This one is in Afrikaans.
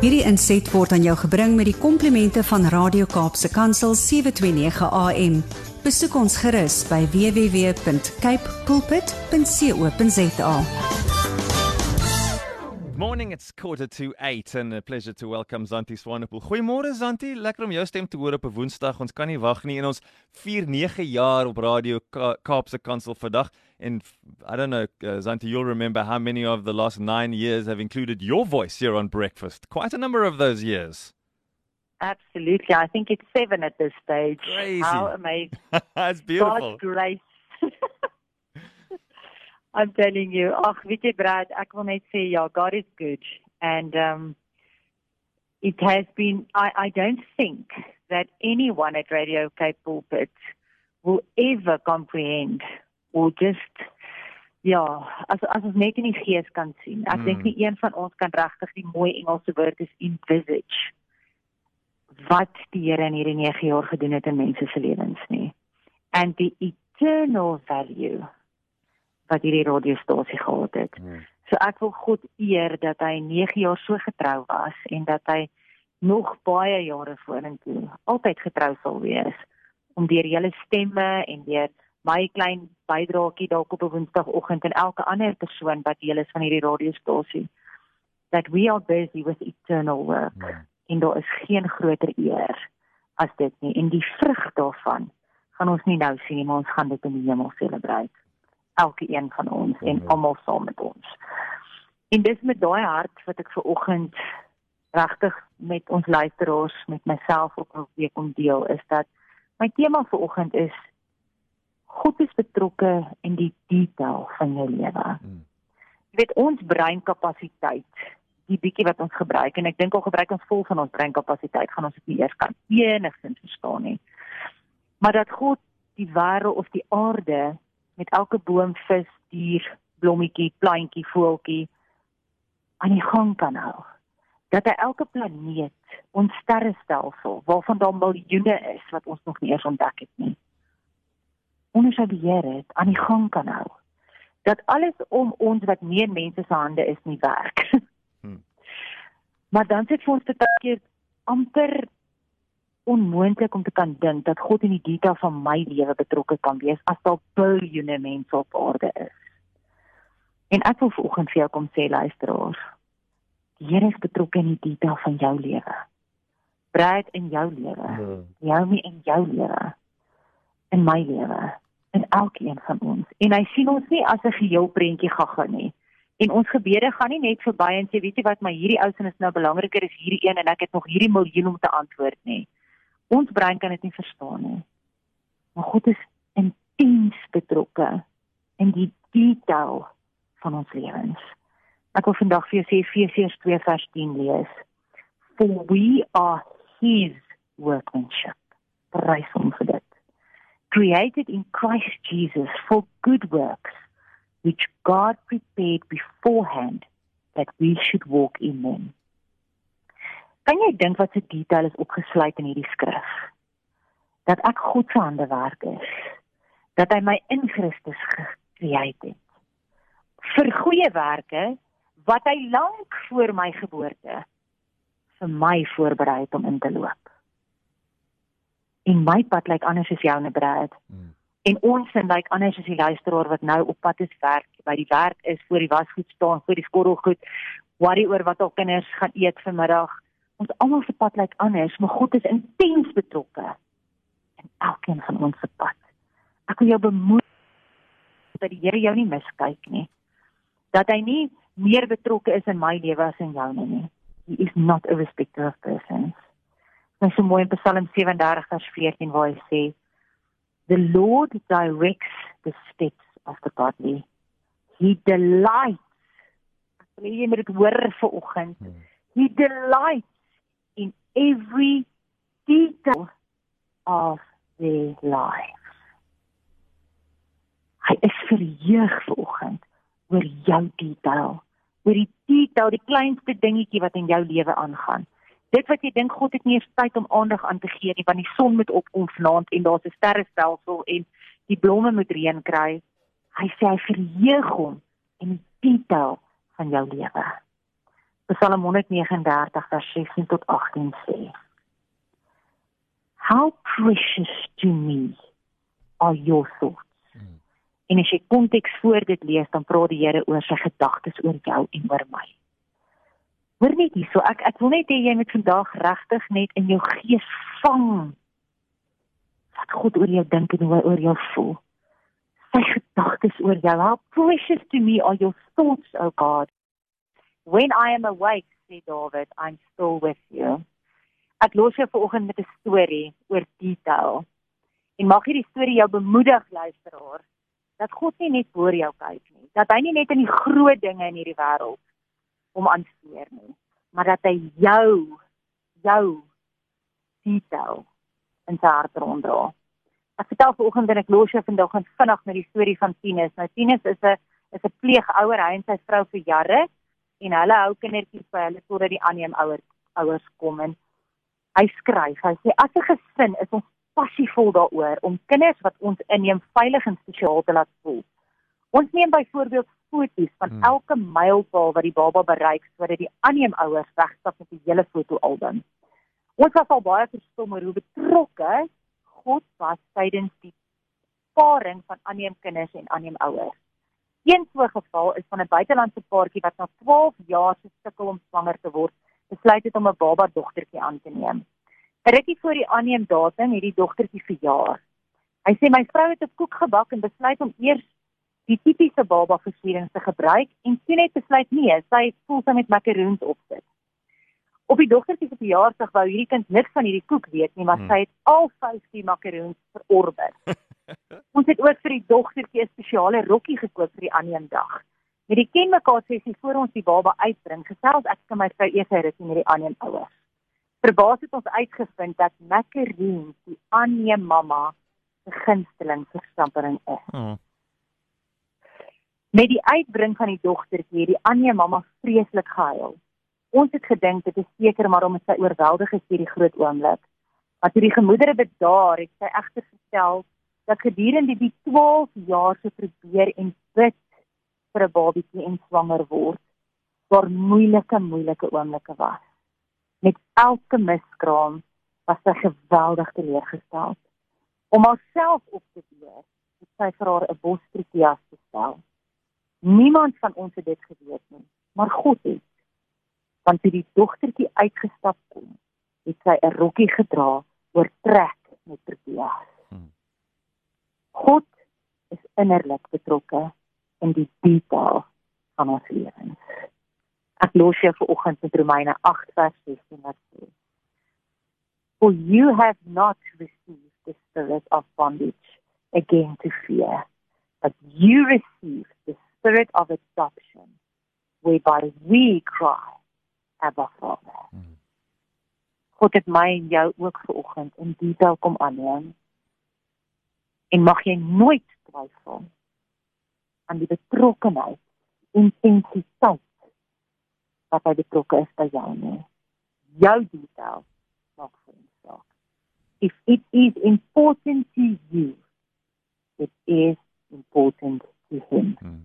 Hierdie inset word aan jou gebring met die komplimente van Radio Kaapse Kansel 729 AM. Besoek ons gerus by www.cape pulpit.co.za. Morning, it's quarter to 8 and a pleasure to welcome Zanti Swanepoel. Goeiemôre Zanti, lekker om jou stem te hoor op 'n Woensdag. Ons kan nie wag nie en ons vier 9 jaar op Radio Ka Kaapse Kansel vandag and I don't know uh, Zanti you'll remember how many of the last 9 years have included your voice here on breakfast. Quite a number of those years. Absolutely. I think it's 7 at this stage. Crazy. How amazing. That's beautiful. God's grace. I'm telling you. Ag, weet jy Brad, ek wil net sê ja, God is good and um it has been I I don't think that anyone at Radio Cape Pulpit will ever comprehend or just ja, as as ons net in die gees kan sien. Ek Mm. dink nie een van ons kan regtig die mooi Engelse woord is envisage wat die Here in hierdie 9 jaar gedoen het in mense se lewens nie. And the eternal value wat hierdie radiostasie gehad het. Mm. So ek wil God eer dat hy 9 jaar so getrou was en dat hy nog baie jare vorentoe altyd getrou sal wees om deur julle stemme en deur my klein bydraetjie dalk op 'n Woensdagoggend en elke ander persoon wat deel is van hierdie radiostasie. That we are busy with eternal work. Mm. en daar is geen groter eer as dit nie. En die vrug daarvan gaan ons nie nou sien nie maar ons gaan dit in die hemel selebreit elke een van ons en Amen. almal saam met ons. En dis met daai hart wat ek ver oggend regtig met ons luisteraars met myself ook wil weer kom deel is dat my tema vir oggend is God is betrokke in die detail van jou lewe. Mm. Jy weet ons breinkapasiteit, die bietjie wat ons gebruik en ek dink al gebruik ons vol van ons breinkapasiteit, gaan ons dit nie eers kan enigstens verstaan nie. Maar dat God die wêreld of die aarde met elke boom, vis, dier, blommetjie, plantjie, voeltjie aan die gang kan hou. Dat hy elke planeet, ons sterrestelsel, waarvan daar miljoene is wat ons nog nie eers ontdek het nie, onder sy beheer het, aan die gang kan hou. Dat alles om ons wat nie in mense se hande is nie werk. Hmm. Maar dan sit vir ons baie keer amper onmoontlik om te kan dink dat God in die detail van my lewe betrokke kan wees as daar biljoene mense op aarde is. En ek wil vanoggend vir jou kom sê luisteraars, die Here is betrokke in die detail van jou lewe. Brad in jou lewe, Mm. Naomi in jou lewe, in my lewe, in elkeen van ons. En hy sien ons nie as 'n geheel prentjie gaga nie. En ons gebede gaan nie net verby en sê weet jy wat, maar hierdie ou se is nou belangriker as hierdie een en ek het nog hierdie miljoen om te antwoord nie. Ons brein kan dit nie verstaan nie. Maar God is intens betrokke in die detail van ons lewens. Ek wil vandag vir jou sê Efesiërs 2 vers 10 lees. For we are his workmanship. Prys hom vir. Created in Christ Jesus for good works which God prepared beforehand that we should walk in them. Kan jy dink wat se detail is opgesluit in hierdie skrif? Dat ek God se handewerk is. Dat hy my in Christus gecreate het. Vir goeie werke wat hy lank voor my geboorte vir my voorberei het om in te loop. En my pad lyk anders as joune Brad. Mm. En ons sin lyk anders as die luisteraar wat nou op pad is werk, by die werk is, voor die wasgoed staan, voor die skottelgoed, worry oor wat al kinders gaan eet vanmiddag. Ons almal se pad lyk anders, maar God is intens betrokke in elkeen van ons se pad. Ek wil jou bemoedig dat die Here jou nie miskyk nie. Dat hy nie meer betrokke is in my lewe as in joune nie. He is not a respecter of persons. Dit is so mooi in Psalm 37 vers 14 waar hy sê The Lord directs the steps of the godly. He delights. Ek wil hê jy moet dit hoor vir oggend. Hmm. He delights in every detail of their life. Hy is verheug ver oggend oor jou detail, oor die detail, die kleinste dingetjie wat in jou lewe aangaan. Dit wat jy dink God het nie eens tyd om aandag aan te gee nie, want die son moet opkom vanaand en daar's 'n sterrestelsel en die blomme moet reën kry. Hy sê hy verheug hom in die detail van jou lewe. Psalm 139 vers 16 tot 18 sê: How precious to me are your thoughts. Hmm. En as jy konteks voor dit lees, dan praat die Here oor sy gedagtes oor jou en oor my. Hoor net hierso, ek ek wil net hê jy moet vandag regtig net in jou gees vang wat God oor jou dink en hoe hy oor jou voel. Sy gedagtes oor jou. How precious to me are your thoughts, oh God. When I am awake, sê David, I'm still with you. Ek los jou vanoggend met 'n storie oor detail. En mag hierdie storie jou bemoedig luisteraar dat God nie net oor jou kyk nie, dat hy nie net in die groot dinge in hierdie wêreld om aansteur nie, maar dat hy jou jou detail in sy hart ronddra. Ek vertel vanoggend en ek los jou vandag gaan vinnig met die storie van Tinus. Nou Tinus is 'n is 'n pleegouer, hy en sy vrou vir jare en hulle hou kindertjies by hulle totdat die aanneem ouers ouers kom en hy skryf. Hy sê as 'n gesin is ons passievol daaroor om kinders wat ons inneem veilig en spesiaal te laat voel. Ons neem byvoorbeeld foto's van hmm. elke mylpaal wat die baba bereik sodat die aanneem ouers wegstap met die hele fotoalbum. Ons was al baie verstom oor hoe betrokke God was tydens die paring van aanneem kinders en aanneem ouers. Een so geval is van 'n buitelandse paartjie wat na 12 jaar se sukkel om swanger te word, besluit het om 'n baba dogtertjie aan te neem. 'n Rukkie voor die aanneem datum het die dogtertjie verjaar. Hy sê my vrou het 'n koek gebak en besluit om eers die tipiese baba versierings te gebruik en sien net besluit nee, sy voel sy met makaroons opsit. Op die dogtertjie se verjaarsdag wou hierdie kind niks van hierdie koek weet nie, maar hmm. sy het al 50 makaroons verorber. ons het ook vir die dogtertjie 'n spesiale rokkie gekoop vir die aanneemdag. Met die kenmekaar sessie voor ons die baba uitbring, gesels ek en my vrou eers 'n rukkie met die aanneem ouers. Verbaas het ons uitgevind dat makaroons die aanneem mamma se gunsteling verstampering is. Oh. Met die uitbring van die dogtertjie het die aanneem mamma vreeslik gehuil. Ons het gedink dit is seker maar om sy oorweldig is hierdie groot oomblik. Maar toe die gemoedere bedaar, het sy egter vertel dat gedurende die 12 jaar se probeer en bid vir 'n babatjie en swanger word, daar moeilike moeilike oomblikke was. Met elke miskraam was sy geweldig teleurgestel. Om haarself op te beheer, het sy vir haar 'n bosproteas gestel. Niemand van ons het dit geweet nie, maar God het want toe die dogtertjie uitgestap kom, het sy 'n rokkie gedra oor trek met Proteas. Hmm. God is innerlik betrokke in die detail van ons lewens. Ek los jou vir oggend met Romeine 8 vers 16 wat sê: For you have not received the spirit of bondage again to fear, but you received the spirit of adoption, whereby we cry, Abba Vader. Hmm. God het my en jou ook vanoggend in detail kom aanneem. En mag jy nooit twyfel aan die betrokkenheid, intensiteit wat hy betrokke is by jou nie. Jou detail maak vir ons saak. If it is important to you, it is important to him. Hmm.